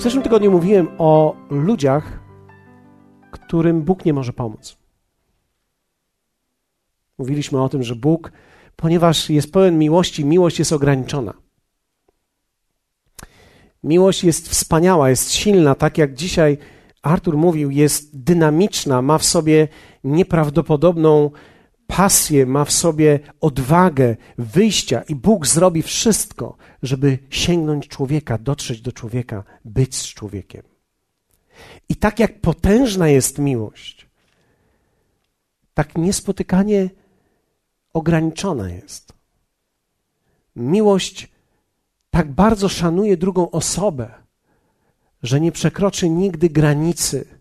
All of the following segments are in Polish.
W zeszłym tygodniu mówiłem o ludziach, którym Bóg nie może pomóc. Mówiliśmy o tym, że Bóg, ponieważ jest pełen miłości, miłość jest ograniczona. Miłość jest wspaniała, jest silna, tak jak dzisiaj Artur mówił, jest dynamiczna, ma w sobie nieprawdopodobną pasję, ma w sobie odwagę wyjścia i Bóg zrobi wszystko, żeby sięgnąć człowieka, dotrzeć do człowieka, być z człowiekiem. I tak jak potężna jest miłość, tak niespotykanie ograniczona jest. Miłość tak bardzo szanuje drugą osobę, że nie przekroczy nigdy granicy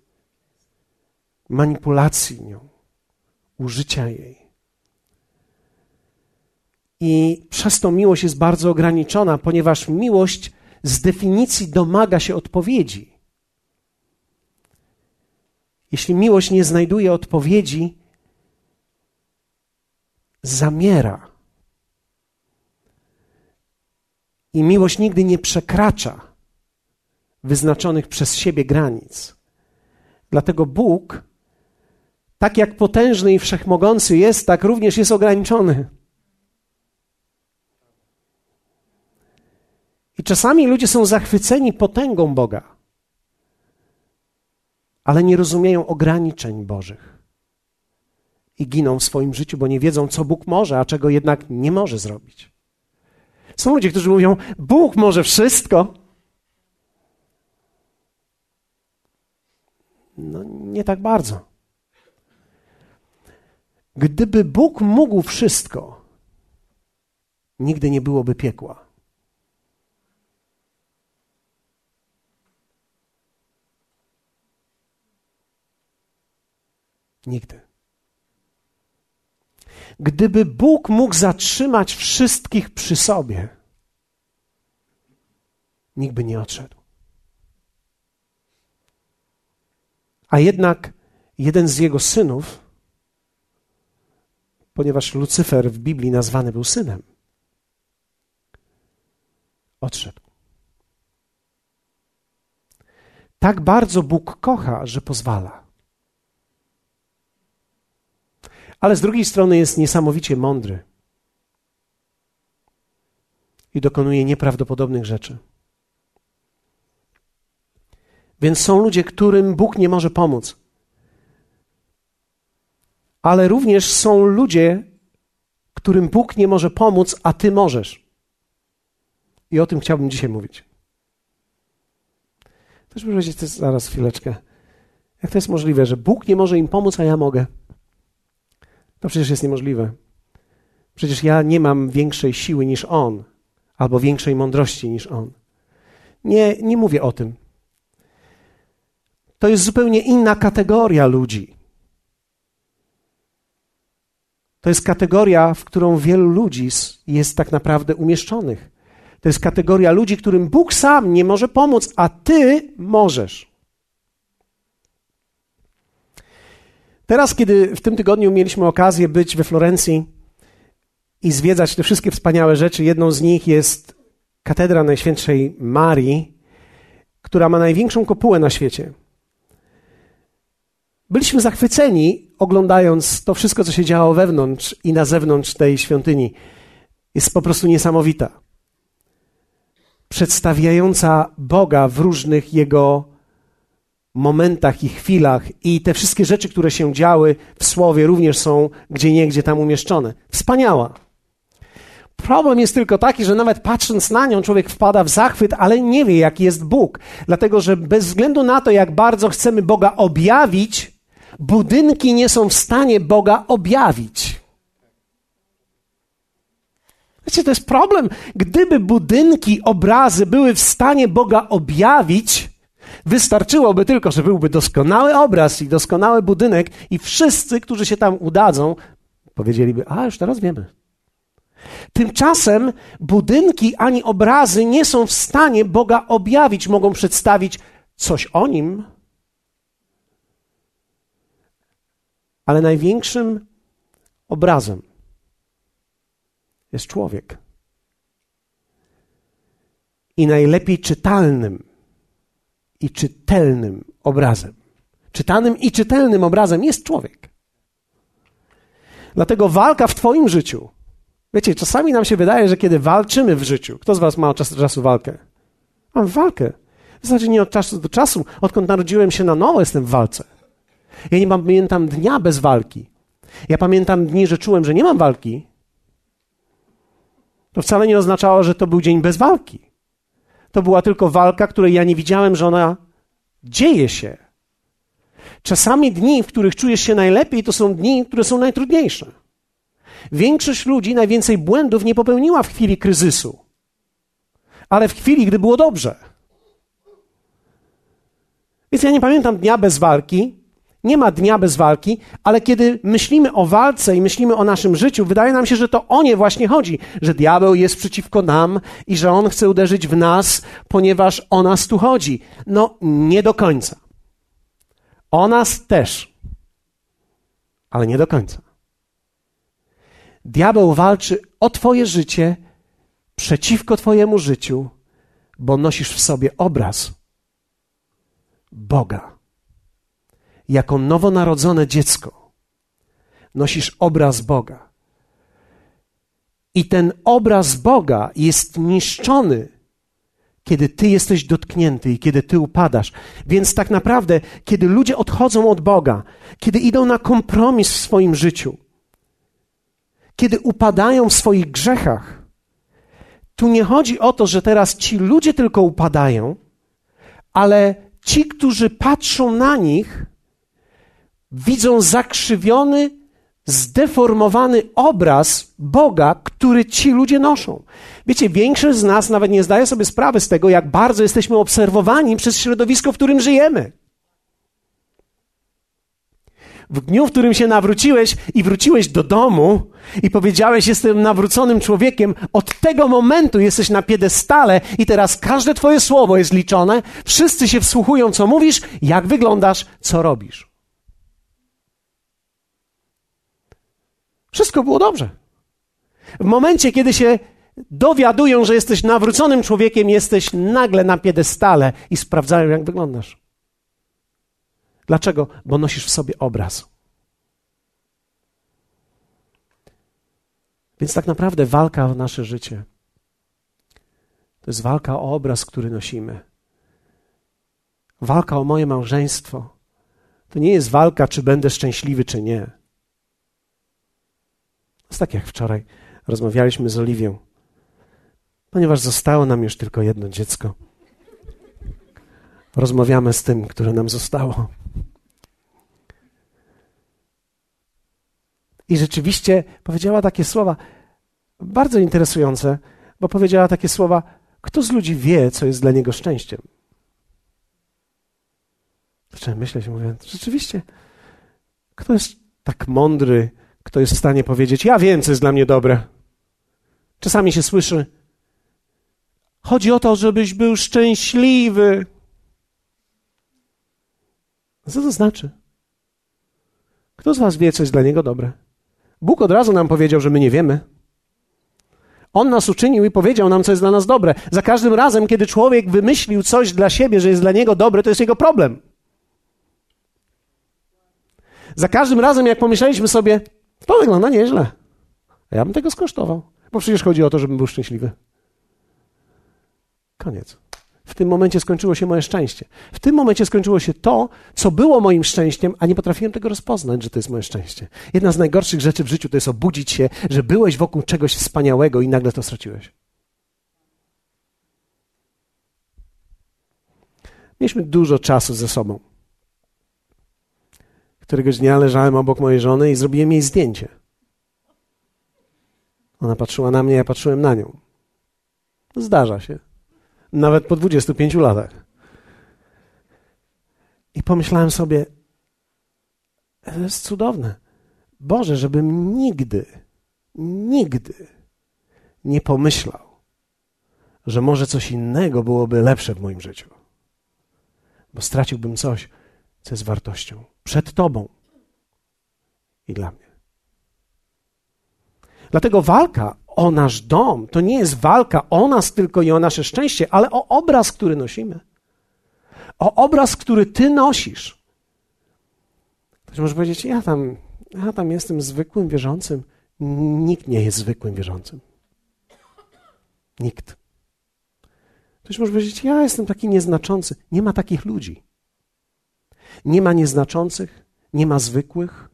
manipulacji nią, użycia jej. I przez to miłość jest bardzo ograniczona, ponieważ miłość z definicji domaga się odpowiedzi. Jeśli miłość nie znajduje odpowiedzi, zamiera. I miłość nigdy nie przekracza wyznaczonych przez siebie granic. Dlatego Bóg, tak jak potężny i wszechmogący jest, tak również jest ograniczony. I czasami ludzie są zachwyceni potęgą Boga, ale nie rozumieją ograniczeń Bożych. I giną w swoim życiu, bo nie wiedzą, co Bóg może, a czego jednak nie może zrobić. Są ludzie, którzy mówią: Bóg może wszystko. No, nie tak bardzo. Gdyby Bóg mógł wszystko, nigdy nie byłoby piekła. Nigdy. Gdyby Bóg mógł zatrzymać wszystkich przy sobie, nikt by nie odszedł. A jednak jeden z jego synów, ponieważ Lucyfer w Biblii nazwany był synem, odszedł. Tak bardzo Bóg kocha, że pozwala. Ale z drugiej strony jest niesamowicie mądry i dokonuje nieprawdopodobnych rzeczy. Więc są ludzie, którym Bóg nie może pomóc. Ale również są ludzie, którym Bóg nie może pomóc, a ty możesz. I o tym chciałbym dzisiaj mówić. Też powiedzieć zaraz chwileczkę. Jak to jest możliwe, że Bóg nie może im pomóc, a ja mogę? To przecież jest niemożliwe. Przecież ja nie mam większej siły niż On, albo większej mądrości niż On. Nie, nie mówię o tym. To jest zupełnie inna kategoria ludzi. To jest kategoria, w którą wielu ludzi jest tak naprawdę umieszczonych. To jest kategoria ludzi, którym Bóg sam nie może pomóc, a ty możesz. Teraz, kiedy w tym tygodniu mieliśmy okazję być we Florencji i zwiedzać te wszystkie wspaniałe rzeczy, jedną z nich jest katedra Najświętszej Marii, która ma największą kopułę na świecie. Byliśmy zachwyceni, oglądając to wszystko, co się działo wewnątrz i na zewnątrz tej świątyni. Jest po prostu niesamowita. Przedstawiająca Boga w różnych Jego momentach i chwilach, i te wszystkie rzeczy, które się działy w słowie, również są gdzie niegdzie tam umieszczone. Wspaniała. Problem jest tylko taki, że nawet patrząc na nią, człowiek wpada w zachwyt, ale nie wie, jaki jest Bóg. Dlatego, że bez względu na to, jak bardzo chcemy Boga objawić, budynki nie są w stanie Boga objawić. Wiecie, to jest problem. Gdyby budynki, obrazy były w stanie Boga objawić, wystarczyłoby tylko, że byłby doskonały obraz i doskonały budynek, i wszyscy, którzy się tam udadzą, powiedzieliby: A, już teraz wiemy. Tymczasem budynki ani obrazy nie są w stanie Boga objawić, mogą przedstawić coś o nim, Ale największym obrazem jest człowiek. I najlepiej czytalnym i czytelnym obrazem. Czytanym i czytelnym obrazem jest człowiek. Dlatego walka w Twoim życiu. Wiecie, czasami nam się wydaje, że kiedy walczymy w życiu, kto z Was ma od czasu do czasu walkę? Mam walkę. W zasadzie nie od czasu do czasu. Odkąd narodziłem się na nowo, jestem w walce. Ja nie pamiętam dnia bez walki. Ja pamiętam dni, że czułem, że nie mam walki. To wcale nie oznaczało, że to był dzień bez walki. To była tylko walka, której ja nie widziałem, że ona dzieje się. Czasami dni, w których czujesz się najlepiej, to są dni, które są najtrudniejsze. Większość ludzi najwięcej błędów nie popełniła w chwili kryzysu, ale w chwili, gdy było dobrze. Więc ja nie pamiętam dnia bez walki, nie ma dnia bez walki, ale kiedy myślimy o walce i myślimy o naszym życiu, wydaje nam się, że to o nie właśnie chodzi, że diabeł jest przeciwko nam i że on chce uderzyć w nas, ponieważ o nas tu chodzi. No, nie do końca. O nas też, ale nie do końca. Diabeł walczy o Twoje życie przeciwko Twojemu życiu, bo nosisz w sobie obraz Boga. Jako nowonarodzone dziecko nosisz obraz Boga. I ten obraz Boga jest niszczony, kiedy ty jesteś dotknięty i kiedy ty upadasz. Więc tak naprawdę, kiedy ludzie odchodzą od Boga, kiedy idą na kompromis w swoim życiu, kiedy upadają w swoich grzechach, tu nie chodzi o to, że teraz ci ludzie tylko upadają, ale ci, którzy patrzą na nich, widzą zakrzywiony, zdeformowany obraz Boga, który ci ludzie noszą. Wiecie, większość z nas nawet nie zdaje sobie sprawy z tego, jak bardzo jesteśmy obserwowani przez środowisko, w którym żyjemy. W dniu, w którym się nawróciłeś i wróciłeś do domu i powiedziałeś, jestem nawróconym człowiekiem, od tego momentu jesteś na piedestale i teraz każde twoje słowo jest liczone, wszyscy się wsłuchują, co mówisz, jak wyglądasz, co robisz. Wszystko było dobrze. W momencie, kiedy się dowiadują, że jesteś nawróconym człowiekiem, jesteś nagle na piedestale i sprawdzają, jak wyglądasz. Dlaczego? Bo nosisz w sobie obraz. Więc tak naprawdę walka o nasze życie to jest walka o obraz, który nosimy. Walka o moje małżeństwo to nie jest walka, czy będę szczęśliwy, czy nie. Jest tak jak wczoraj rozmawialiśmy z Oliwią. Ponieważ zostało nam już tylko jedno dziecko, rozmawiamy z tym, które nam zostało. I rzeczywiście powiedziała takie słowa bardzo interesujące, bo powiedziała takie słowa: Kto z ludzi wie, co jest dla niego szczęściem? Zacząłem myśleć, mówię, rzeczywiście, kto jest tak mądry, kto jest w stanie powiedzieć: Ja wiem, co jest dla mnie dobre. Czasami się słyszy: Chodzi o to, żebyś był szczęśliwy. Co to znaczy? Kto z Was wie, co jest dla niego dobre? Bóg od razu nam powiedział, że my nie wiemy. On nas uczynił i powiedział nam, co jest dla nas dobre. Za każdym razem, kiedy człowiek wymyślił coś dla siebie, że jest dla niego dobre, to jest jego problem. Za każdym razem, jak pomyśleliśmy sobie, to wygląda nieźle. Ja bym tego skosztował, bo przecież chodzi o to, żebym był szczęśliwy. Koniec. W tym momencie skończyło się moje szczęście. W tym momencie skończyło się to, co było moim szczęściem, a nie potrafiłem tego rozpoznać, że to jest moje szczęście. Jedna z najgorszych rzeczy w życiu to jest obudzić się, że byłeś wokół czegoś wspaniałego i nagle to straciłeś. Mieliśmy dużo czasu ze sobą. Któregoś dnia leżałem obok mojej żony i zrobiłem jej zdjęcie. Ona patrzyła na mnie, ja patrzyłem na nią. Zdarza się nawet po 25 latach. I pomyślałem sobie, to jest cudowne. Boże, żebym nigdy, nigdy nie pomyślał, że może coś innego byłoby lepsze w moim życiu. Bo straciłbym coś, co jest wartością przed Tobą i dla mnie. Dlatego walka o nasz dom. To nie jest walka o nas tylko i o nasze szczęście, ale o obraz, który nosimy. o obraz, który ty nosisz. Ktoś może powiedzieć, ja tam, ja tam jestem zwykłym wierzącym. Nikt nie jest zwykłym wierzącym. Nikt. Ktoś może powiedzieć, ja jestem taki nieznaczący. Nie ma takich ludzi. Nie ma nieznaczących, nie ma zwykłych.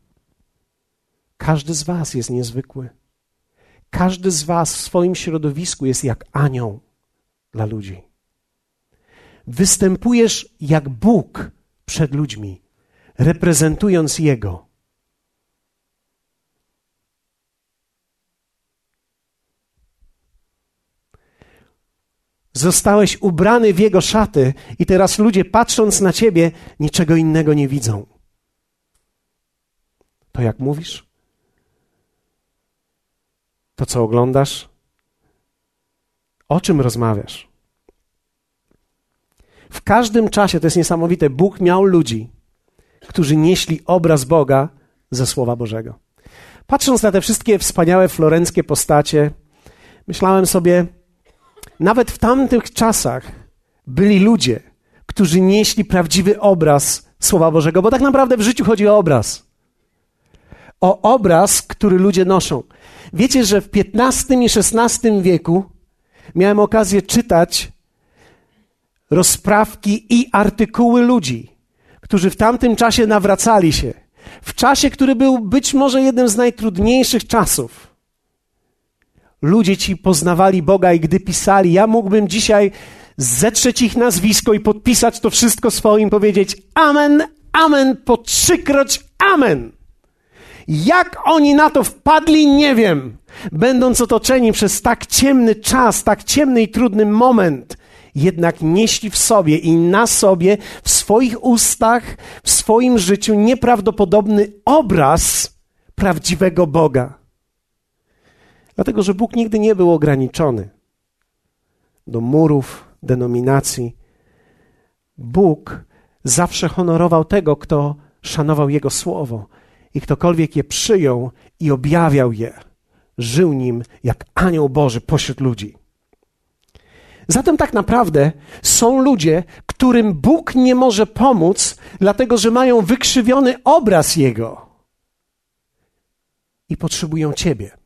Każdy z Was jest niezwykły. Każdy z Was w swoim środowisku jest jak anioł dla ludzi. Występujesz jak Bóg przed ludźmi, reprezentując Jego. Zostałeś ubrany w Jego szaty, i teraz ludzie, patrząc na Ciebie, niczego innego nie widzą. To jak mówisz? To co oglądasz? O czym rozmawiasz? W każdym czasie, to jest niesamowite, Bóg miał ludzi, którzy nieśli obraz Boga ze Słowa Bożego. Patrząc na te wszystkie wspaniałe florenckie postacie, myślałem sobie, nawet w tamtych czasach byli ludzie, którzy nieśli prawdziwy obraz Słowa Bożego, bo tak naprawdę w życiu chodzi o obraz. O obraz, który ludzie noszą. Wiecie, że w XV i XVI wieku miałem okazję czytać rozprawki i artykuły ludzi, którzy w tamtym czasie nawracali się. W czasie, który był być może jednym z najtrudniejszych czasów. Ludzie ci poznawali Boga i gdy pisali, ja mógłbym dzisiaj zetrzeć ich nazwisko i podpisać to wszystko swoim, powiedzieć amen, amen, po trzykroć amen. Jak oni na to wpadli, nie wiem. Będąc otoczeni przez tak ciemny czas, tak ciemny i trudny moment, jednak nieśli w sobie i na sobie, w swoich ustach, w swoim życiu nieprawdopodobny obraz prawdziwego Boga. Dlatego, że Bóg nigdy nie był ograniczony do murów, denominacji. Bóg zawsze honorował tego, kto szanował Jego słowo i ktokolwiek je przyjął i objawiał je, żył nim jak anioł Boży pośród ludzi. Zatem tak naprawdę są ludzie, którym Bóg nie może pomóc, dlatego że mają wykrzywiony obraz Jego i potrzebują Ciebie.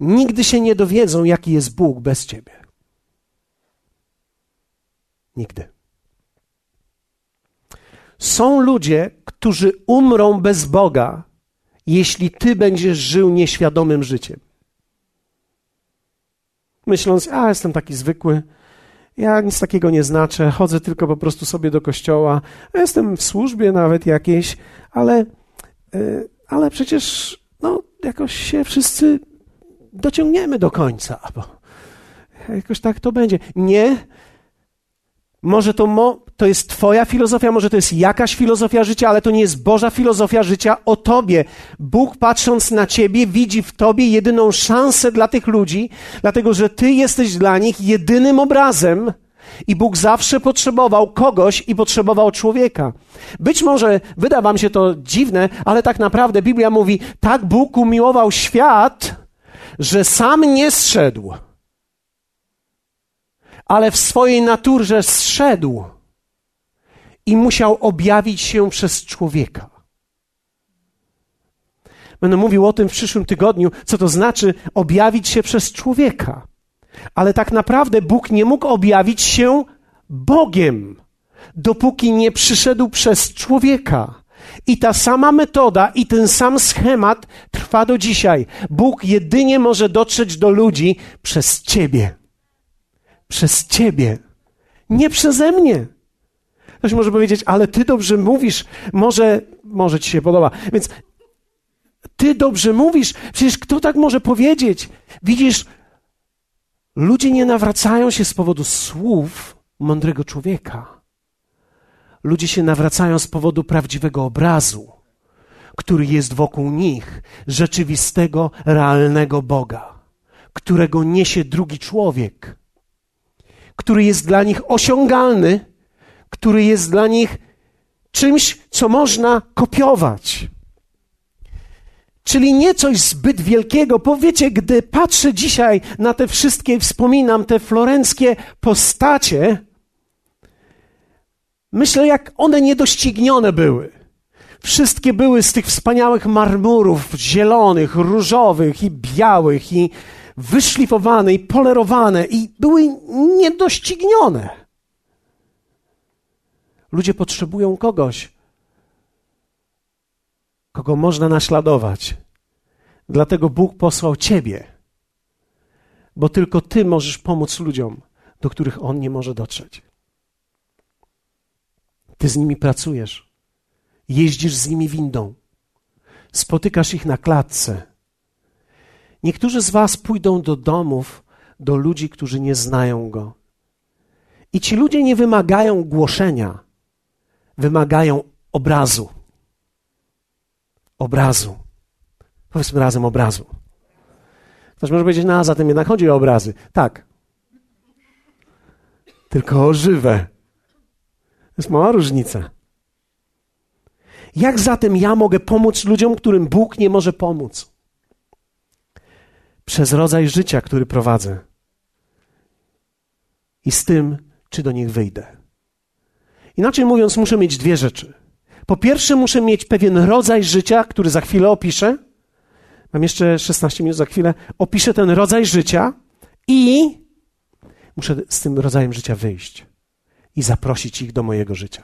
Nigdy się nie dowiedzą, jaki jest Bóg bez Ciebie. Nigdy. Są ludzie, którzy umrą bez Boga, jeśli Ty będziesz żył nieświadomym życiem myśląc, a jestem taki zwykły, ja nic takiego nie znaczę, chodzę tylko po prostu sobie do kościoła, jestem w służbie nawet jakiejś, ale, e, ale przecież no, jakoś się wszyscy dociągniemy do końca, bo jakoś tak to będzie. Nie, może to, mo, to jest Twoja filozofia, może to jest jakaś filozofia życia, ale to nie jest Boża filozofia życia o Tobie. Bóg, patrząc na Ciebie, widzi w Tobie jedyną szansę dla tych ludzi, dlatego że Ty jesteś dla nich jedynym obrazem. I Bóg zawsze potrzebował kogoś i potrzebował człowieka. Być może wyda Wam się to dziwne, ale tak naprawdę Biblia mówi: tak Bóg umiłował świat, że sam nie zszedł ale w swojej naturze zszedł i musiał objawić się przez człowieka. Będę mówił o tym w przyszłym tygodniu, co to znaczy objawić się przez człowieka. Ale tak naprawdę Bóg nie mógł objawić się Bogiem, dopóki nie przyszedł przez człowieka. I ta sama metoda i ten sam schemat trwa do dzisiaj. Bóg jedynie może dotrzeć do ludzi przez Ciebie przez Ciebie, nie przeze mnie. Ktoś może powiedzieć, ale Ty dobrze mówisz, może, może Ci się podoba. Więc Ty dobrze mówisz, przecież kto tak może powiedzieć? Widzisz, ludzie nie nawracają się z powodu słów mądrego człowieka. Ludzie się nawracają z powodu prawdziwego obrazu, który jest wokół nich, rzeczywistego, realnego Boga, którego niesie drugi człowiek który jest dla nich osiągalny, który jest dla nich czymś, co można kopiować. Czyli nie coś zbyt wielkiego. Powiecie, gdy patrzę dzisiaj na te wszystkie, wspominam te florenckie postacie, myślę, jak one niedoścignione były. Wszystkie były z tych wspaniałych marmurów, zielonych, różowych i białych, i wyszlifowane, i polerowane, i były niedoścignione. Ludzie potrzebują kogoś, kogo można naśladować. Dlatego Bóg posłał Ciebie, bo tylko Ty możesz pomóc ludziom, do których On nie może dotrzeć. Ty z nimi pracujesz, jeździsz z nimi windą, spotykasz ich na klatce. Niektórzy z Was pójdą do domów, do ludzi, którzy nie znają Go. I ci ludzie nie wymagają głoszenia, wymagają obrazu obrazu. Powiedzmy razem obrazu. Ktoś może powiedzieć, no a zatem jednak chodzi o obrazy. Tak. Tylko o żywe. Jest mała różnica. Jak zatem ja mogę pomóc ludziom, którym Bóg nie może pomóc? Przez rodzaj życia, który prowadzę. I z tym, czy do nich wyjdę. Inaczej mówiąc, muszę mieć dwie rzeczy. Po pierwsze, muszę mieć pewien rodzaj życia, który za chwilę opiszę. Mam jeszcze 16 minut za chwilę. Opiszę ten rodzaj życia i muszę z tym rodzajem życia wyjść i zaprosić ich do mojego życia.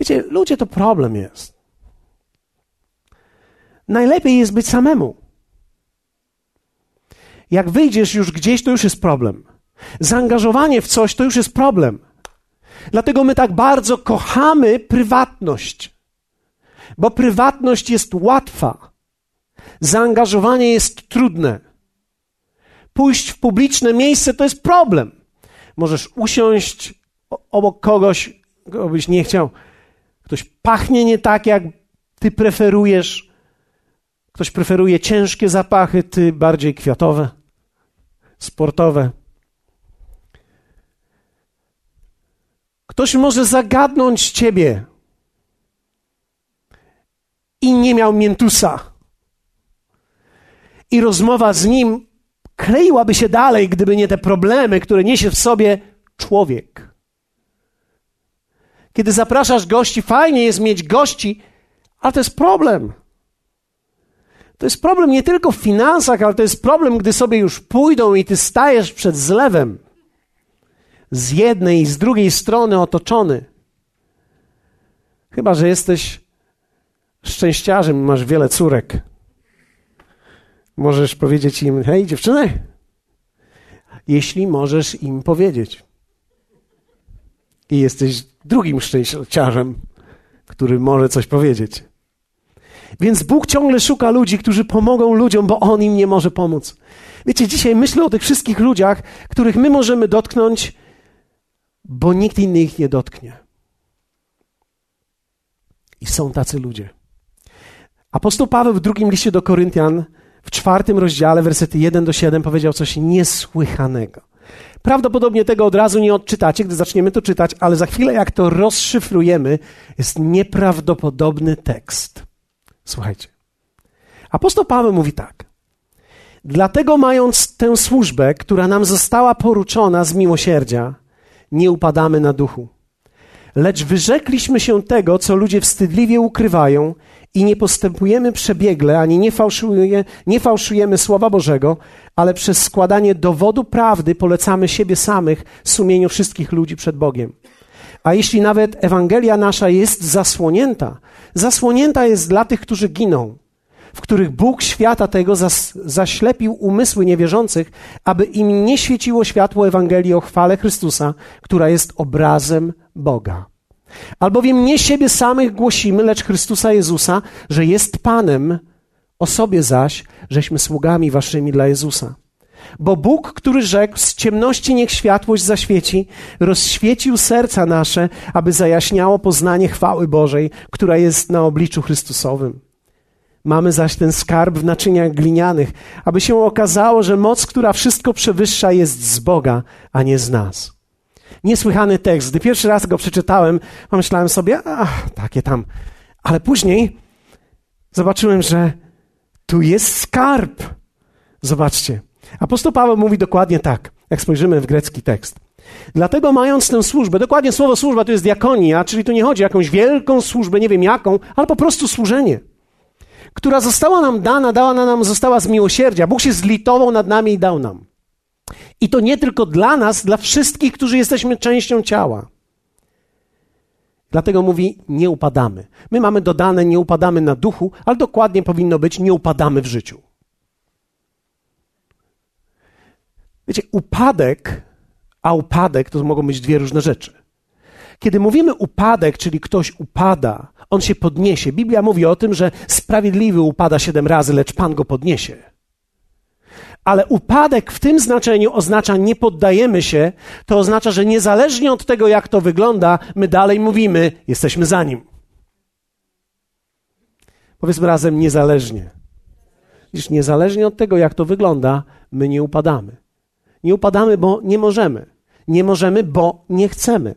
Wiecie, ludzie to problem jest. Najlepiej jest być samemu. Jak wyjdziesz już gdzieś, to już jest problem. Zaangażowanie w coś to już jest problem. Dlatego my tak bardzo kochamy prywatność, bo prywatność jest łatwa, zaangażowanie jest trudne. Pójść w publiczne miejsce to jest problem. Możesz usiąść obok kogoś, kogo byś nie chciał. Ktoś pachnie nie tak, jak ty preferujesz. Ktoś preferuje ciężkie zapachy, ty bardziej kwiatowe, sportowe. Ktoś może zagadnąć ciebie i nie miał miętusa. I rozmowa z nim kleiłaby się dalej, gdyby nie te problemy, które niesie w sobie człowiek. Kiedy zapraszasz gości, fajnie jest mieć gości, ale to jest problem. To jest problem nie tylko w finansach, ale to jest problem, gdy sobie już pójdą i ty stajesz przed zlewem z jednej i z drugiej strony otoczony. Chyba, że jesteś szczęściarzem, masz wiele córek. Możesz powiedzieć im: Hej, dziewczyny, jeśli możesz im powiedzieć. I jesteś drugim szczęściarzem, który może coś powiedzieć. Więc Bóg ciągle szuka ludzi, którzy pomogą ludziom, bo On im nie może pomóc. Wiecie, dzisiaj myślę o tych wszystkich ludziach, których my możemy dotknąć bo nikt inny ich nie dotknie. I są tacy ludzie. Apostoł Paweł w drugim liście do Koryntian, w czwartym rozdziale, wersety 1 do 7, powiedział coś niesłychanego. Prawdopodobnie tego od razu nie odczytacie, gdy zaczniemy to czytać, ale za chwilę, jak to rozszyfrujemy, jest nieprawdopodobny tekst. Słuchajcie. Apostoł Paweł mówi tak. Dlatego, mając tę służbę, która nam została poruczona z miłosierdzia, nie upadamy na duchu. Lecz wyrzekliśmy się tego, co ludzie wstydliwie ukrywają i nie postępujemy przebiegle, ani nie, fałszuje, nie fałszujemy Słowa Bożego, ale przez składanie dowodu prawdy polecamy siebie samych sumieniu wszystkich ludzi przed Bogiem. A jeśli nawet Ewangelia nasza jest zasłonięta, zasłonięta jest dla tych, którzy giną, w których Bóg świata tego zas, zaślepił umysły niewierzących, aby im nie świeciło światło Ewangelii o chwale Chrystusa, która jest obrazem Boga. Albowiem nie siebie samych głosimy, lecz Chrystusa Jezusa, że jest Panem, o sobie zaś, żeśmy sługami waszymi dla Jezusa. Bo Bóg, który rzekł, z ciemności niech światłość zaświeci, rozświecił serca nasze, aby zajaśniało poznanie chwały Bożej, która jest na obliczu Chrystusowym. Mamy zaś ten skarb w naczyniach glinianych, aby się okazało, że moc, która wszystko przewyższa, jest z Boga, a nie z nas. Niesłychany tekst. Gdy pierwszy raz go przeczytałem, pomyślałem sobie, ach, takie tam. Ale później zobaczyłem, że tu jest skarb. Zobaczcie. Apostoł Paweł mówi dokładnie tak, jak spojrzymy w grecki tekst. Dlatego mając tę służbę, dokładnie słowo służba to jest diakonia, czyli tu nie chodzi o jakąś wielką służbę, nie wiem jaką, ale po prostu służenie, która została nam dana, dała nam, została z miłosierdzia. Bóg się zlitował nad nami i dał nam. I to nie tylko dla nas, dla wszystkich, którzy jesteśmy częścią ciała. Dlatego mówi, nie upadamy. My mamy dodane, nie upadamy na duchu, ale dokładnie powinno być, nie upadamy w życiu. Wiecie, upadek, a upadek to mogą być dwie różne rzeczy. Kiedy mówimy upadek, czyli ktoś upada, on się podniesie. Biblia mówi o tym, że sprawiedliwy upada siedem razy, lecz Pan go podniesie. Ale upadek w tym znaczeniu oznacza nie poddajemy się, to oznacza, że niezależnie od tego, jak to wygląda, my dalej mówimy, jesteśmy za nim. Powiedzmy razem, niezależnie. Widzisz, niezależnie od tego, jak to wygląda, my nie upadamy. Nie upadamy, bo nie możemy. Nie możemy, bo nie chcemy.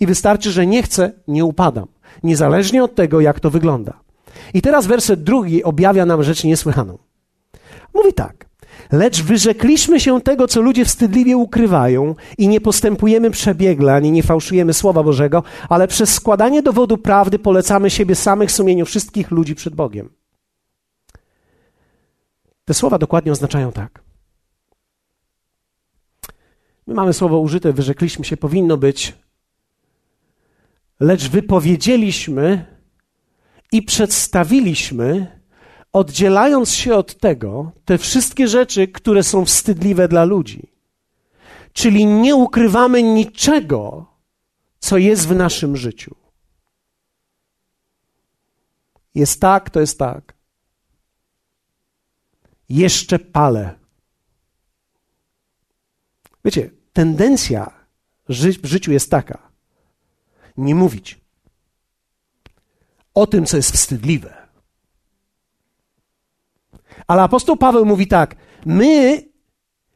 I wystarczy, że nie chcę, nie upadam. Niezależnie od tego, jak to wygląda. I teraz werset drugi objawia nam rzecz niesłychaną. Mówi tak. Lecz wyrzekliśmy się tego, co ludzie wstydliwie ukrywają i nie postępujemy przebiegle, ani nie fałszujemy Słowa Bożego, ale przez składanie dowodu prawdy polecamy siebie samych sumieniu wszystkich ludzi przed Bogiem. Te słowa dokładnie oznaczają tak. My mamy słowo użyte, wyrzekliśmy się, powinno być, lecz wypowiedzieliśmy i przedstawiliśmy, oddzielając się od tego, te wszystkie rzeczy, które są wstydliwe dla ludzi. Czyli nie ukrywamy niczego, co jest w naszym życiu. Jest tak, to jest tak. Jeszcze palę. Wiecie, tendencja w życiu jest taka: nie mówić o tym, co jest wstydliwe. Ale apostoł Paweł mówi tak: My,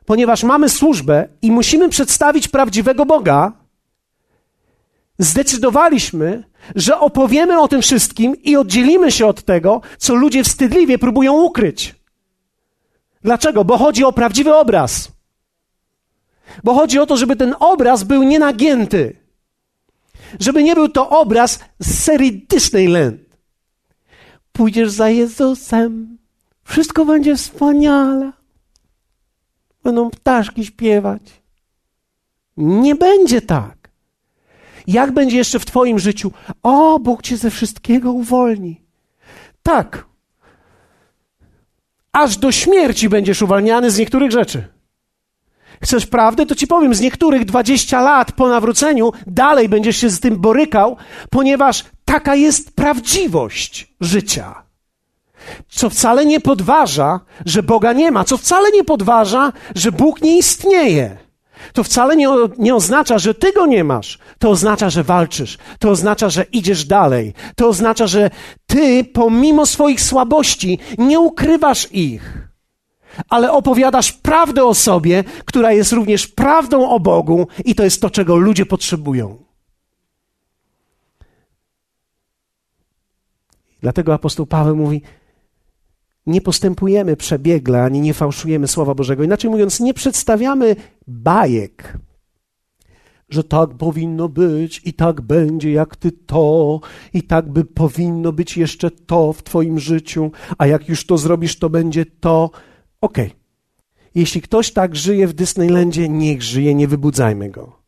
ponieważ mamy służbę i musimy przedstawić prawdziwego Boga, zdecydowaliśmy, że opowiemy o tym wszystkim i oddzielimy się od tego, co ludzie wstydliwie próbują ukryć. Dlaczego? Bo chodzi o prawdziwy obraz. Bo chodzi o to, żeby ten obraz był nienagięty. Żeby nie był to obraz z serii Disneyland. Pójdziesz za Jezusem, wszystko będzie wspaniale. Będą ptaszki śpiewać. Nie będzie tak. Jak będzie jeszcze w Twoim życiu? O, Bóg Cię ze wszystkiego uwolni. Tak. Aż do śmierci będziesz uwalniany z niektórych rzeczy. Chcesz prawdę? To ci powiem, z niektórych 20 lat po nawróceniu dalej będziesz się z tym borykał, ponieważ taka jest prawdziwość życia. Co wcale nie podważa, że Boga nie ma, co wcale nie podważa, że Bóg nie istnieje. To wcale nie, nie oznacza, że ty go nie masz. To oznacza, że walczysz. To oznacza, że idziesz dalej. To oznacza, że ty, pomimo swoich słabości, nie ukrywasz ich ale opowiadasz prawdę o sobie, która jest również prawdą o Bogu, i to jest to, czego ludzie potrzebują. Dlatego apostoł Paweł mówi: Nie postępujemy przebiegle, ani nie fałszujemy Słowa Bożego. Inaczej mówiąc, nie przedstawiamy bajek, że tak powinno być i tak będzie, jak ty to, i tak by powinno być jeszcze to w twoim życiu, a jak już to zrobisz, to będzie to. Okej. Okay. Jeśli ktoś tak żyje w Disneylandzie, niech żyje, nie wybudzajmy go.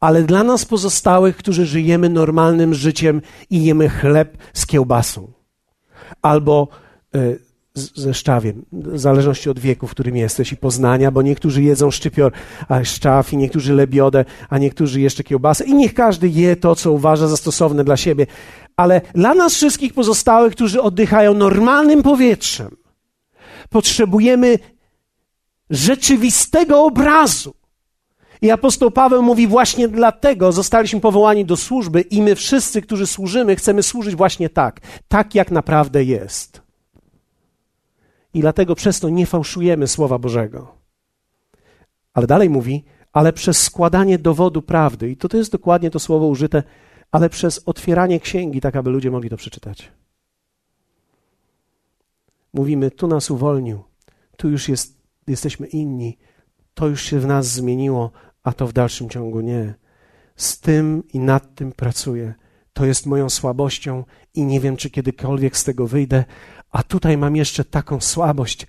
Ale dla nas pozostałych, którzy żyjemy normalnym życiem i jemy chleb z kiełbasą albo y, ze szczawiem, w zależności od wieku, w którym jesteś i poznania, bo niektórzy jedzą szczypior, a szczaw i niektórzy lebiodę, a niektórzy jeszcze kiełbasę i niech każdy je to, co uważa za stosowne dla siebie. Ale dla nas wszystkich pozostałych, którzy oddychają normalnym powietrzem, potrzebujemy rzeczywistego obrazu. I apostoł Paweł mówi właśnie dlatego zostaliśmy powołani do służby i my wszyscy, którzy służymy, chcemy służyć właśnie tak, tak jak naprawdę jest. I dlatego przez to nie fałszujemy Słowa Bożego. Ale dalej mówi, ale przez składanie dowodu prawdy, i to, to jest dokładnie to słowo użyte, ale przez otwieranie księgi, tak aby ludzie mogli to przeczytać. mówimy: Tu nas uwolnił, tu już jest, jesteśmy inni, to już się w nas zmieniło, a to w dalszym ciągu nie. Z tym i nad tym pracuję. To jest moją słabością i nie wiem, czy kiedykolwiek z tego wyjdę. A tutaj mam jeszcze taką słabość.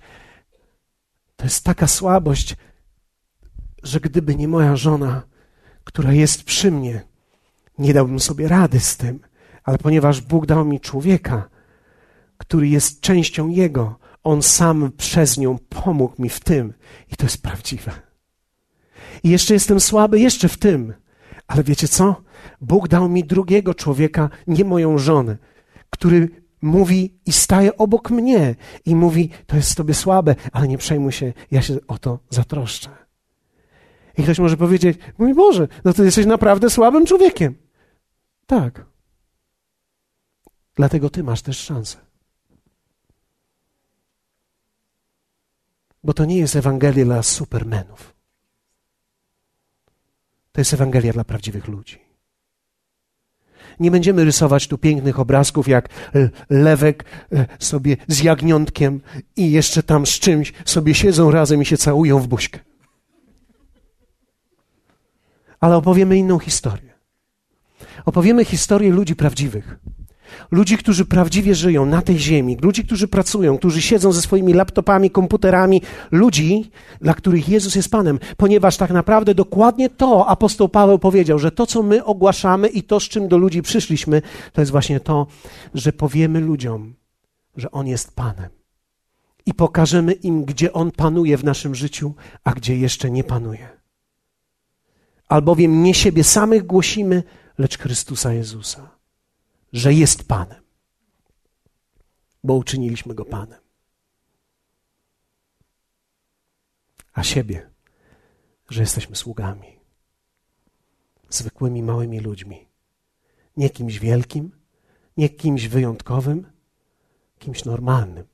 To jest taka słabość, że gdyby nie moja żona, która jest przy mnie, nie dałbym sobie rady z tym. Ale ponieważ Bóg dał mi człowieka, który jest częścią Jego, On sam przez nią pomógł mi w tym. I to jest prawdziwe. I jeszcze jestem słaby, jeszcze w tym. Ale wiecie co? Bóg dał mi drugiego człowieka, nie moją żonę, który mówi i staje obok mnie i mówi: To jest tobie słabe, ale nie przejmuj się, ja się o to zatroszczę. I ktoś może powiedzieć: Mój Boże, no to jesteś naprawdę słabym człowiekiem. Tak. Dlatego ty masz też szansę. Bo to nie jest Ewangelia dla supermenów. To jest Ewangelia dla prawdziwych ludzi. Nie będziemy rysować tu pięknych obrazków, jak e, lewek e, sobie z jagniątkiem i jeszcze tam z czymś sobie siedzą razem i się całują w buźkę. Ale opowiemy inną historię. Opowiemy historię ludzi prawdziwych. Ludzi, którzy prawdziwie żyją na tej ziemi, ludzi, którzy pracują, którzy siedzą ze swoimi laptopami, komputerami, ludzi, dla których Jezus jest Panem, ponieważ tak naprawdę dokładnie to apostoł Paweł powiedział, że to, co my ogłaszamy i to, z czym do ludzi przyszliśmy, to jest właśnie to, że powiemy ludziom, że On jest Panem. I pokażemy im, gdzie On panuje w naszym życiu, a gdzie jeszcze nie panuje. Albowiem nie siebie samych głosimy, lecz Chrystusa Jezusa że jest Panem, bo uczyniliśmy Go Panem. A siebie, że jesteśmy sługami, zwykłymi małymi ludźmi, nie kimś wielkim, nie kimś wyjątkowym, kimś normalnym,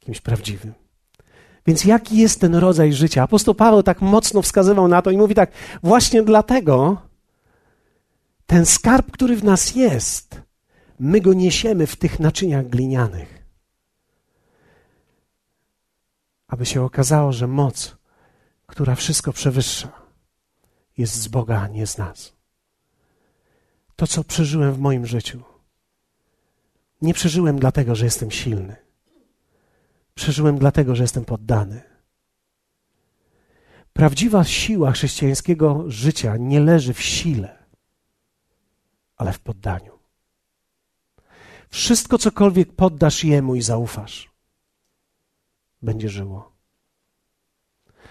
kimś prawdziwym. Więc jaki jest ten rodzaj życia? Apostoł Paweł tak mocno wskazywał na to i mówi tak: właśnie dlatego ten skarb, który w nas jest, my go niesiemy w tych naczyniach glinianych. Aby się okazało, że moc, która wszystko przewyższa, jest z Boga, a nie z nas. To, co przeżyłem w moim życiu, nie przeżyłem dlatego, że jestem silny. Przeżyłem dlatego, że jestem poddany. Prawdziwa siła chrześcijańskiego życia nie leży w sile, ale w poddaniu. Wszystko, cokolwiek poddasz Jemu i zaufasz, będzie żyło.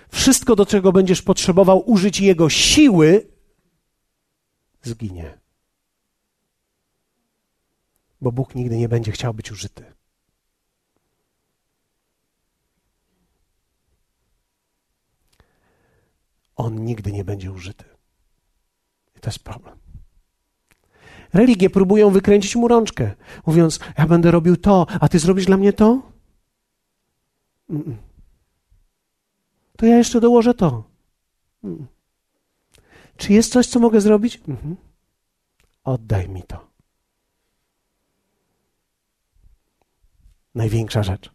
Wszystko, do czego będziesz potrzebował użyć Jego siły, zginie. Bo Bóg nigdy nie będzie chciał być użyty. On nigdy nie będzie użyty. I to jest problem. Religie próbują wykręcić mu rączkę, mówiąc: Ja będę robił to, a ty zrobisz dla mnie to? To ja jeszcze dołożę to. Czy jest coś, co mogę zrobić? Mhm. Oddaj mi to. Największa rzecz.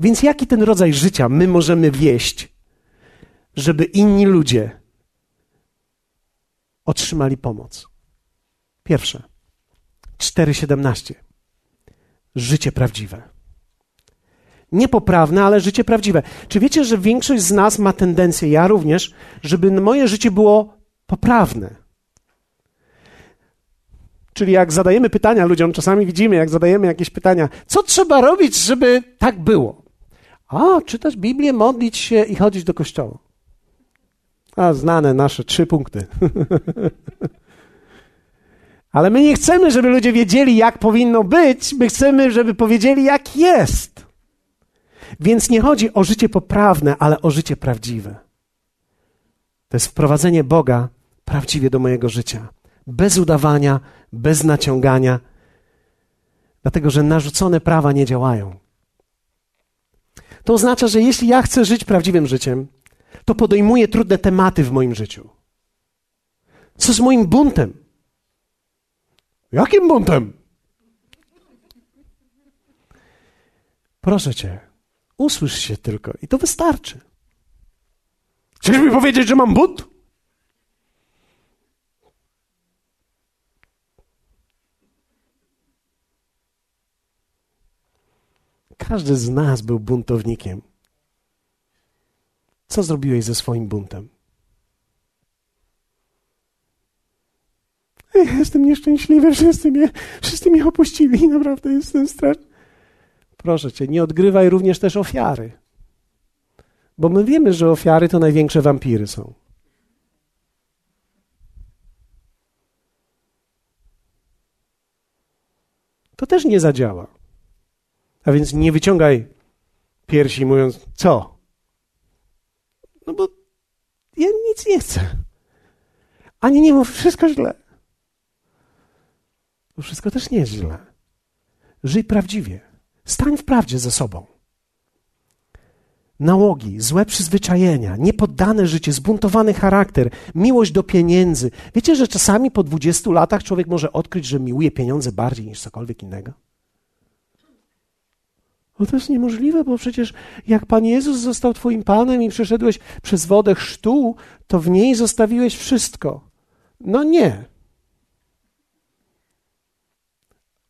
Więc jaki ten rodzaj życia my możemy wieść, żeby inni ludzie otrzymali pomoc? Pierwsze. 4,17. Życie prawdziwe. Niepoprawne, ale życie prawdziwe. Czy wiecie, że większość z nas ma tendencję, ja również, żeby moje życie było poprawne? Czyli jak zadajemy pytania ludziom, czasami widzimy, jak zadajemy jakieś pytania, co trzeba robić, żeby tak było? A, czytać Biblię, modlić się i chodzić do kościoła. A, znane nasze trzy punkty. Ale my nie chcemy, żeby ludzie wiedzieli, jak powinno być, my chcemy, żeby powiedzieli, jak jest. Więc nie chodzi o życie poprawne, ale o życie prawdziwe. To jest wprowadzenie Boga prawdziwie do mojego życia. Bez udawania, bez naciągania, dlatego że narzucone prawa nie działają. To oznacza, że jeśli ja chcę żyć prawdziwym życiem, to podejmuję trudne tematy w moim życiu. Co z moim buntem? Jakim buntem? Proszę cię, usłysz się tylko i to wystarczy. Chcesz mi powiedzieć, że mam but? Każdy z nas był buntownikiem. Co zrobiłeś ze swoim buntem? Jestem nieszczęśliwy, wszyscy mnie, wszyscy mnie opuścili, naprawdę jestem straszny. Proszę cię, nie odgrywaj również też ofiary. Bo my wiemy, że ofiary to największe wampiry są. To też nie zadziała. A więc nie wyciągaj piersi mówiąc, co? No bo ja nic nie chcę. Ani nie mów, wszystko źle. Wszystko też nie jest źle. Żyj prawdziwie. Stań w prawdzie ze sobą. Nałogi, złe przyzwyczajenia, niepoddane życie, zbuntowany charakter, miłość do pieniędzy. Wiecie, że czasami po 20 latach człowiek może odkryć, że miłuje pieniądze bardziej niż cokolwiek innego? No to jest niemożliwe, bo przecież jak Pan Jezus został Twoim Panem i przeszedłeś przez wodę chrztu, to w niej zostawiłeś wszystko. No nie.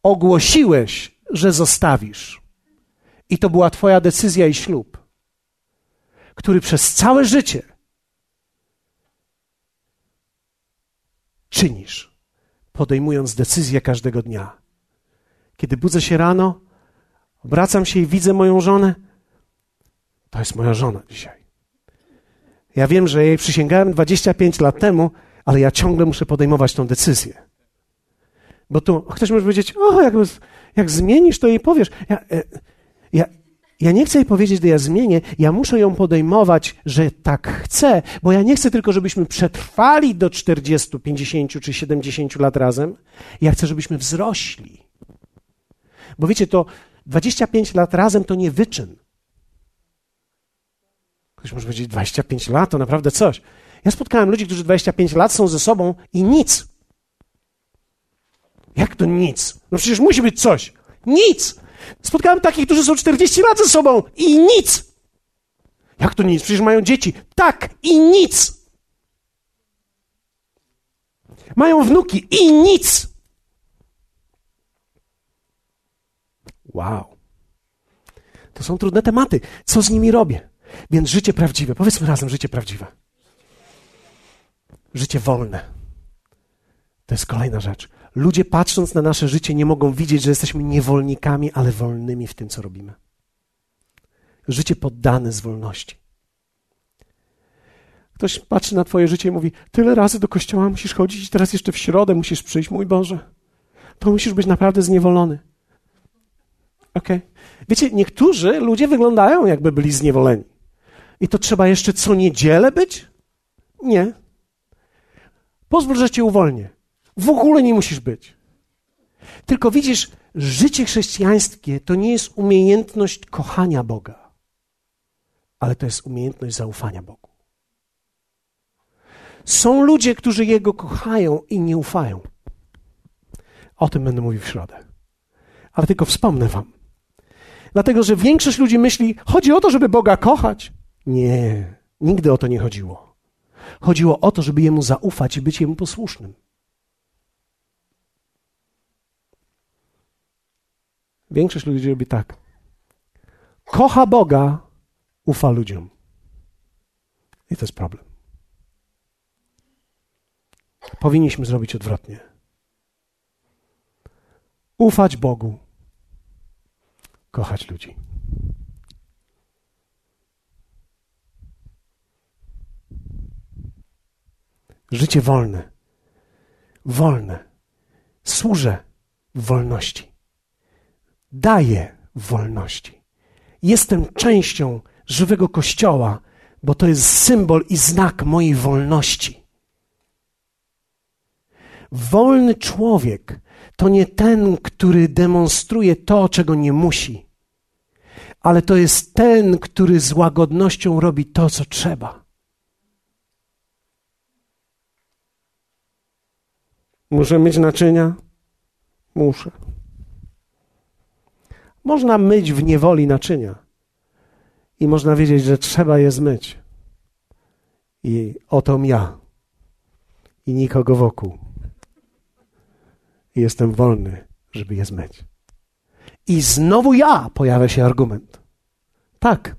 Ogłosiłeś, że zostawisz. I to była Twoja decyzja i ślub, który przez całe życie czynisz, podejmując decyzję każdego dnia. Kiedy budzę się rano, Obracam się i widzę moją żonę. To jest moja żona dzisiaj. Ja wiem, że jej przysięgałem 25 lat temu, ale ja ciągle muszę podejmować tą decyzję. Bo tu ktoś może powiedzieć, o, jak, jak zmienisz, to jej powiesz. Ja, e, ja, ja nie chcę jej powiedzieć, że ja zmienię, ja muszę ją podejmować, że tak chcę, bo ja nie chcę tylko, żebyśmy przetrwali do 40, 50 czy 70 lat razem. Ja chcę, żebyśmy wzrośli. Bo wiecie, to 25 lat razem to nie wyczyn. Ktoś może powiedzieć, 25 lat to naprawdę coś. Ja spotkałem ludzi, którzy 25 lat są ze sobą i nic. Jak to nic? No przecież musi być coś. Nic! Spotkałem takich, którzy są 40 lat ze sobą i nic. Jak to nic? Przecież mają dzieci. Tak i nic. Mają wnuki i nic. Wow. To są trudne tematy. Co z nimi robię? Więc życie prawdziwe. Powiedzmy razem, życie prawdziwe. Życie wolne. To jest kolejna rzecz. Ludzie patrząc na nasze życie nie mogą widzieć, że jesteśmy niewolnikami, ale wolnymi w tym, co robimy. Życie poddane z wolności. Ktoś patrzy na Twoje życie i mówi: Tyle razy do kościoła musisz chodzić, i teraz jeszcze w środę musisz przyjść, mój Boże. To musisz być naprawdę zniewolony. Okej. Okay. Wiecie, niektórzy ludzie wyglądają, jakby byli zniewoleni. I to trzeba jeszcze co niedzielę być? Nie. Pozwól, że cię uwolnię. W ogóle nie musisz być. Tylko widzisz, życie chrześcijańskie to nie jest umiejętność kochania Boga, ale to jest umiejętność zaufania Bogu. Są ludzie, którzy Jego kochają i nie ufają. O tym będę mówił w środę. Ale tylko wspomnę Wam. Dlatego, że większość ludzi myśli, chodzi o to, żeby Boga kochać. Nie, nigdy o to nie chodziło. Chodziło o to, żeby Jemu zaufać i być Jemu posłusznym. Większość ludzi robi tak. Kocha Boga, ufa ludziom. I to jest problem. Powinniśmy zrobić odwrotnie. Ufać Bogu, kochać ludzi. Życie wolne, wolne, służę w wolności, daję w wolności. Jestem częścią żywego kościoła, bo to jest symbol i znak mojej wolności. Wolny człowiek to nie ten, który demonstruje to, czego nie musi, ale to jest ten, który z łagodnością robi to, co trzeba. Muszę mieć naczynia? Muszę. Można myć w niewoli naczynia i można wiedzieć, że trzeba je zmyć. I oto ja i nikogo wokół. Jestem wolny, żeby je zmyć. I znowu ja pojawia się argument. Tak,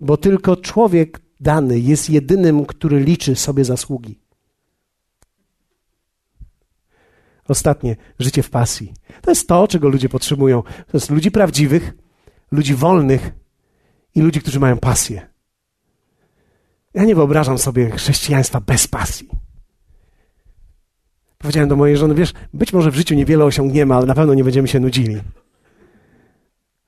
bo tylko człowiek dany jest jedynym, który liczy sobie zasługi. Ostatnie, życie w pasji. To jest to, czego ludzie potrzebują. To jest ludzi prawdziwych, ludzi wolnych i ludzi, którzy mają pasję. Ja nie wyobrażam sobie chrześcijaństwa bez pasji. Powiedziałem do mojej żony, wiesz, być może w życiu niewiele osiągniemy, ale na pewno nie będziemy się nudzili.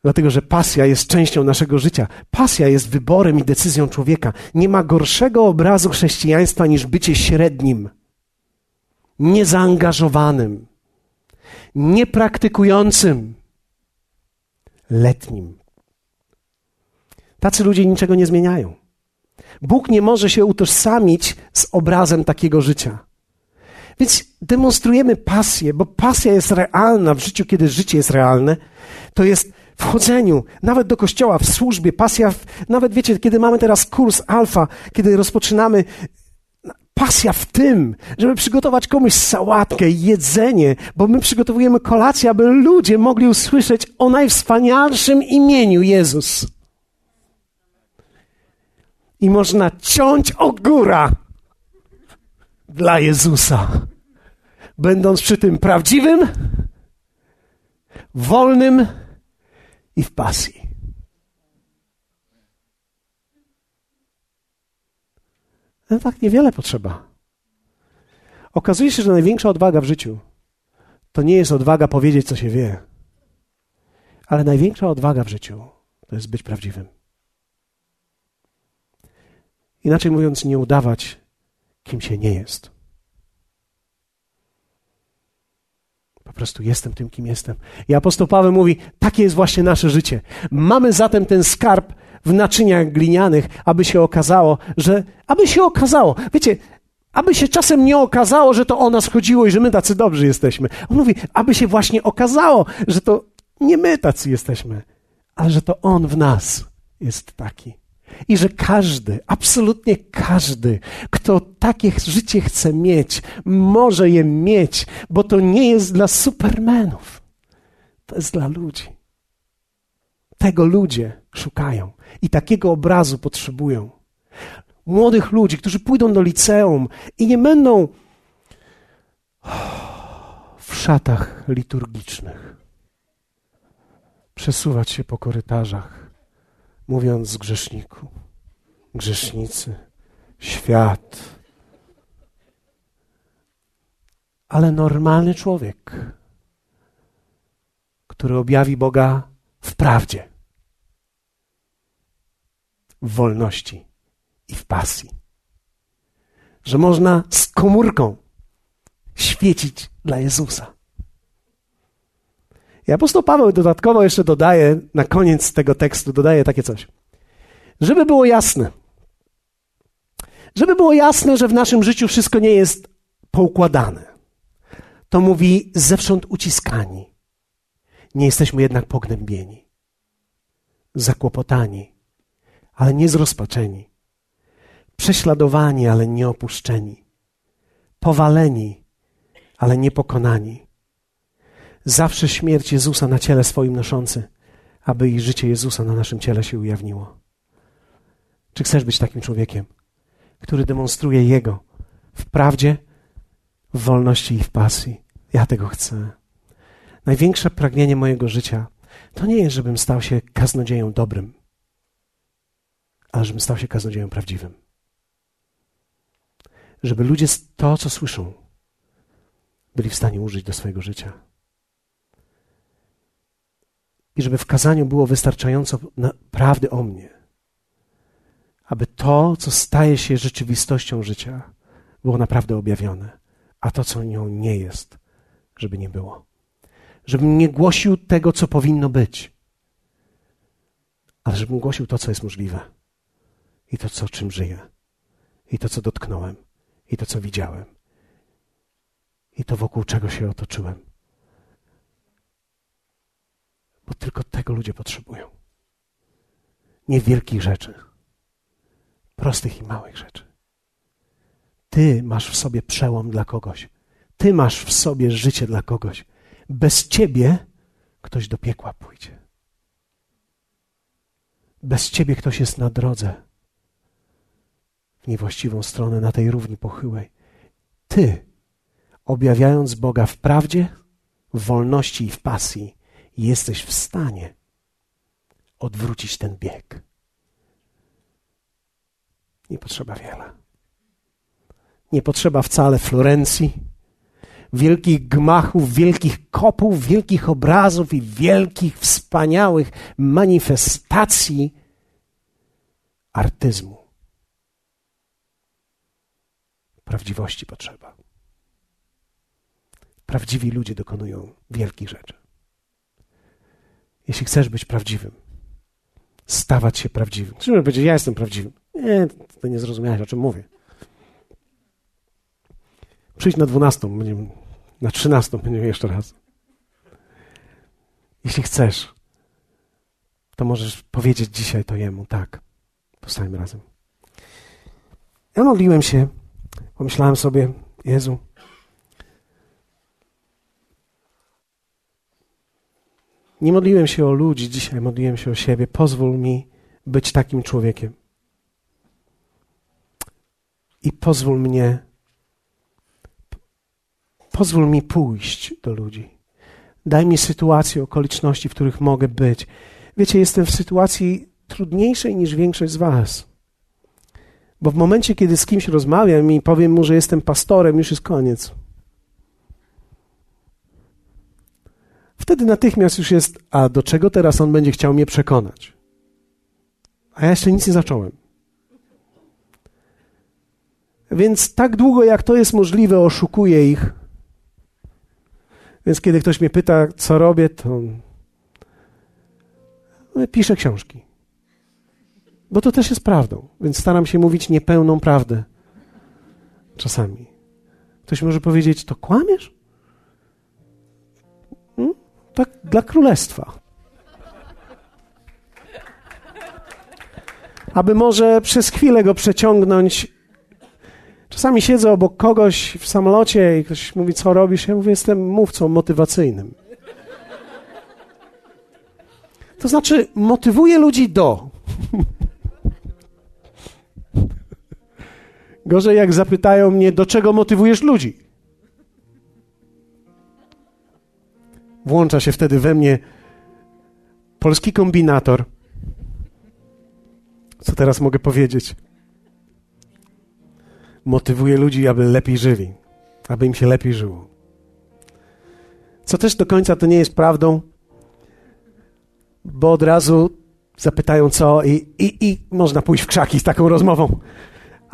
Dlatego, że pasja jest częścią naszego życia. Pasja jest wyborem i decyzją człowieka. Nie ma gorszego obrazu chrześcijaństwa niż bycie średnim, niezaangażowanym, niepraktykującym, letnim. Tacy ludzie niczego nie zmieniają. Bóg nie może się utożsamić z obrazem takiego życia. Więc demonstrujemy pasję, bo pasja jest realna w życiu, kiedy życie jest realne. To jest w chodzeniu, nawet do kościoła, w służbie, pasja, w, nawet wiecie, kiedy mamy teraz kurs alfa, kiedy rozpoczynamy, pasja w tym, żeby przygotować komuś sałatkę, jedzenie, bo my przygotowujemy kolację, aby ludzie mogli usłyszeć o najwspanialszym imieniu Jezus. I można ciąć o góra dla Jezusa, będąc przy tym prawdziwym, wolnym, i w pasji. No tak niewiele potrzeba. Okazuje się, że największa odwaga w życiu to nie jest odwaga powiedzieć, co się wie, ale największa odwaga w życiu to jest być prawdziwym. Inaczej mówiąc, nie udawać, kim się nie jest. Po prostu jestem tym, kim jestem. I apostoł Paweł mówi, takie jest właśnie nasze życie. Mamy zatem ten skarb w naczyniach glinianych, aby się okazało, że, aby się okazało, wiecie, aby się czasem nie okazało, że to o nas chodziło i że my tacy dobrzy jesteśmy. On mówi, aby się właśnie okazało, że to nie my tacy jesteśmy, ale że to On w nas jest taki. I że każdy, absolutnie każdy, kto takie życie chce mieć, może je mieć, bo to nie jest dla supermenów. To jest dla ludzi. Tego ludzie szukają i takiego obrazu potrzebują. Młodych ludzi, którzy pójdą do liceum i nie będą w szatach liturgicznych przesuwać się po korytarzach mówiąc grzeszniku, grzesznicy, świat. Ale normalny człowiek, który objawi Boga w prawdzie, w wolności i w pasji. Że można z komórką świecić dla Jezusa. I apostoł Paweł dodatkowo jeszcze dodaje, na koniec tego tekstu, dodaje takie coś. Żeby było jasne, żeby było jasne, że w naszym życiu wszystko nie jest poukładane, to mówi zewsząd uciskani. Nie jesteśmy jednak pognębieni, zakłopotani, ale nie zrozpaczeni, prześladowani, ale nie opuszczeni, powaleni, ale nie pokonani zawsze śmierć Jezusa na ciele swoim noszący, aby i życie Jezusa na naszym ciele się ujawniło. Czy chcesz być takim człowiekiem, który demonstruje Jego w prawdzie, w wolności i w pasji? Ja tego chcę. Największe pragnienie mojego życia to nie jest, żebym stał się kaznodzieją dobrym, ale żebym stał się kaznodzieją prawdziwym. Żeby ludzie to, co słyszą, byli w stanie użyć do swojego życia i żeby w kazaniu było wystarczająco prawdy o mnie. Aby to, co staje się rzeczywistością życia, było naprawdę objawione, a to, co nią nie jest, żeby nie było. Żebym nie głosił tego, co powinno być, ale żebym głosił to, co jest możliwe i to, co czym żyję, i to, co dotknąłem, i to, co widziałem, i to, wokół czego się otoczyłem tylko tego ludzie potrzebują. Nie wielkich rzeczy, prostych i małych rzeczy. Ty masz w sobie przełom dla kogoś. Ty masz w sobie życie dla kogoś. Bez ciebie ktoś do piekła pójdzie. Bez ciebie ktoś jest na drodze niewłaściwą stronę, na tej równi pochyłej. Ty, objawiając Boga w prawdzie, w wolności i w pasji, jesteś w stanie odwrócić ten bieg. Nie potrzeba wiele. Nie potrzeba wcale Florencji, wielkich gmachów, wielkich kopów, wielkich obrazów i wielkich, wspaniałych manifestacji artyzmu. Prawdziwości potrzeba. Prawdziwi ludzie dokonują wielkich rzeczy. Jeśli chcesz być prawdziwym, stawać się prawdziwym. Czy powiedzieć, ja jestem prawdziwym? Nie, to nie zrozumiałeś, o czym mówię. Przyjdź na dwunastą, na trzynastą będziemy jeszcze raz. Jeśli chcesz, to możesz powiedzieć dzisiaj to jemu, tak. Powstajmy razem. Ja modliłem się, pomyślałem sobie, Jezu, nie modliłem się o ludzi dzisiaj, modliłem się o siebie. Pozwól mi być takim człowiekiem. I pozwól mnie Pozwól mi pójść do ludzi. Daj mi sytuacje, okoliczności, w których mogę być. Wiecie, jestem w sytuacji trudniejszej niż większość z Was. Bo w momencie, kiedy z kimś rozmawiam i powiem mu, że jestem pastorem, już jest koniec. Wtedy natychmiast już jest, a do czego teraz on będzie chciał mnie przekonać? A ja jeszcze nic nie zacząłem. Więc tak długo, jak to jest możliwe, oszukuję ich więc kiedy ktoś mnie pyta, co robię, to no, piszę książki. Bo to też jest prawdą, więc staram się mówić niepełną prawdę. Czasami. Ktoś może powiedzieć, to kłamiesz? Hmm? Tak dla królestwa. Aby może przez chwilę go przeciągnąć Czasami siedzę obok kogoś w samolocie i ktoś mówi, co robisz? Ja mówię, jestem mówcą motywacyjnym. To znaczy, motywuję ludzi do. Gorzej, jak zapytają mnie, do czego motywujesz ludzi? Włącza się wtedy we mnie polski kombinator. Co teraz mogę powiedzieć? motywuje ludzi, aby lepiej żyli, aby im się lepiej żyło. Co też do końca to nie jest prawdą, bo od razu zapytają co i, i, i można pójść w krzaki z taką rozmową.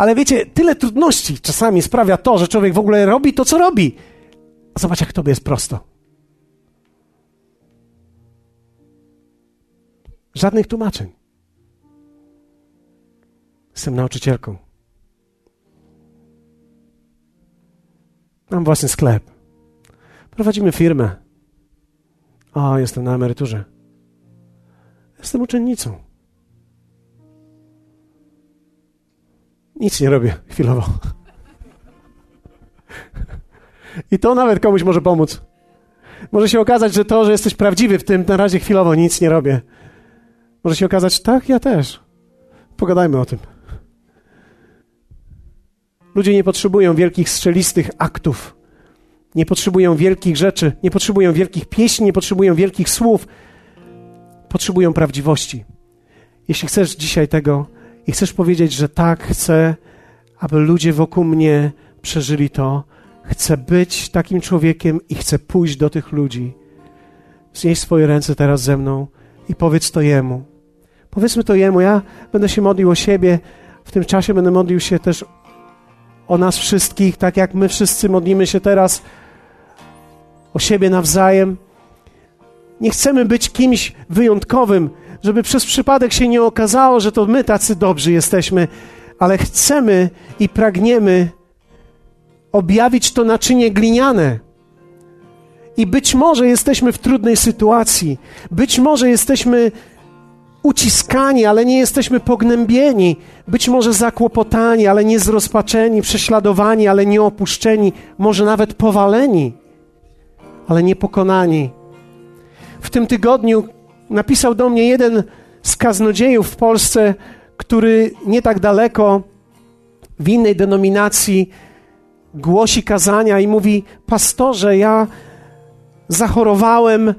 Ale wiecie, tyle trudności czasami sprawia to, że człowiek w ogóle robi to, co robi. A zobacz, jak tobie jest prosto. Żadnych tłumaczeń. Jestem nauczycielką. Mam własny sklep. Prowadzimy firmę. O, jestem na emeryturze. Jestem uczennicą. Nic nie robię chwilowo. I to nawet komuś może pomóc. Może się okazać, że to, że jesteś prawdziwy w tym, na razie chwilowo nic nie robię. Może się okazać, tak, ja też. Pogadajmy o tym. Ludzie nie potrzebują wielkich strzelistych aktów, nie potrzebują wielkich rzeczy, nie potrzebują wielkich pieśni, nie potrzebują wielkich słów. Potrzebują prawdziwości. Jeśli chcesz dzisiaj tego i chcesz powiedzieć, że tak, chcę, aby ludzie wokół mnie przeżyli to, chcę być takim człowiekiem i chcę pójść do tych ludzi. Znieś swoje ręce teraz ze mną i powiedz to Jemu. Powiedzmy to Jemu. Ja będę się modlił o siebie, w tym czasie będę modlił się też o nas wszystkich, tak jak my wszyscy modlimy się teraz o siebie nawzajem. Nie chcemy być kimś wyjątkowym, żeby przez przypadek się nie okazało, że to my tacy dobrzy jesteśmy, ale chcemy i pragniemy objawić to naczynie gliniane. I być może jesteśmy w trudnej sytuacji, być może jesteśmy uciskani, ale nie jesteśmy pognębieni, być może zakłopotani, ale nie zrozpaczeni, prześladowani, ale nie opuszczeni, może nawet powaleni, ale nie pokonani. W tym tygodniu napisał do mnie jeden z kaznodziejów w Polsce, który nie tak daleko w innej denominacji głosi kazania i mówi: Pastorze, ja zachorowałem,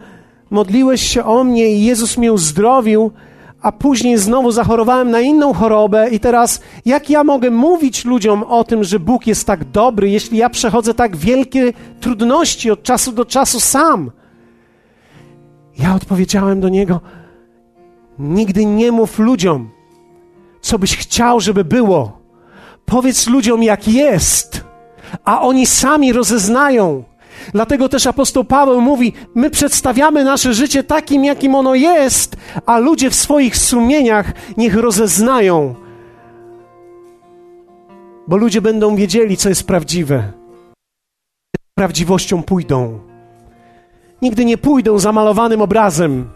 modliłeś się o mnie i Jezus mnie uzdrowił, a później znowu zachorowałem na inną chorobę, i teraz jak ja mogę mówić ludziom o tym, że Bóg jest tak dobry, jeśli ja przechodzę tak wielkie trudności od czasu do czasu sam? Ja odpowiedziałem do niego: Nigdy nie mów ludziom, co byś chciał, żeby było. Powiedz ludziom, jak jest, a oni sami rozeznają. Dlatego też apostoł Paweł mówi: My przedstawiamy nasze życie takim, jakim ono jest, a ludzie w swoich sumieniach niech rozeznają. Bo ludzie będą wiedzieli, co jest prawdziwe. Prawdziwością pójdą. Nigdy nie pójdą za malowanym obrazem,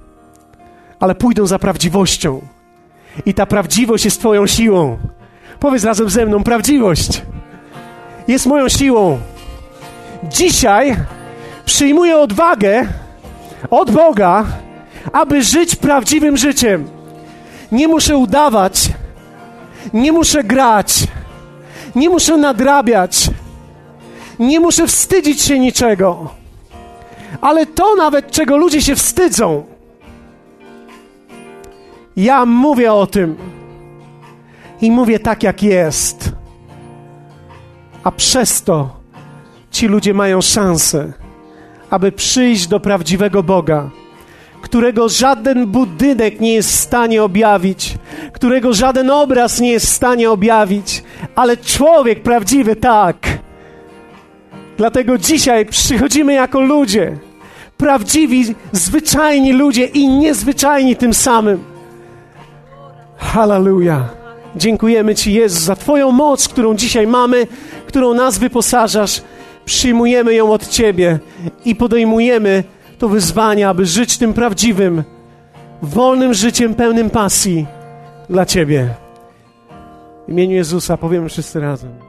ale pójdą za prawdziwością. I ta prawdziwość jest Twoją siłą. Powiedz razem ze mną: prawdziwość jest moją siłą. Dzisiaj przyjmuję odwagę od Boga, aby żyć prawdziwym życiem. Nie muszę udawać, nie muszę grać, nie muszę nadrabiać, nie muszę wstydzić się niczego. Ale to nawet, czego ludzie się wstydzą, ja mówię o tym i mówię tak, jak jest. A przez to ci ludzie mają szansę, aby przyjść do prawdziwego Boga, którego żaden budynek nie jest w stanie objawić, którego żaden obraz nie jest w stanie objawić, ale człowiek prawdziwy tak. Dlatego dzisiaj przychodzimy jako ludzie, prawdziwi, zwyczajni ludzie i niezwyczajni tym samym. Hallelujah. Dziękujemy Ci, Jezus, za Twoją moc, którą dzisiaj mamy, którą nas wyposażasz. Przyjmujemy ją od Ciebie i podejmujemy to wyzwanie, aby żyć tym prawdziwym, wolnym życiem pełnym pasji dla Ciebie. W imieniu Jezusa powiemy wszyscy razem.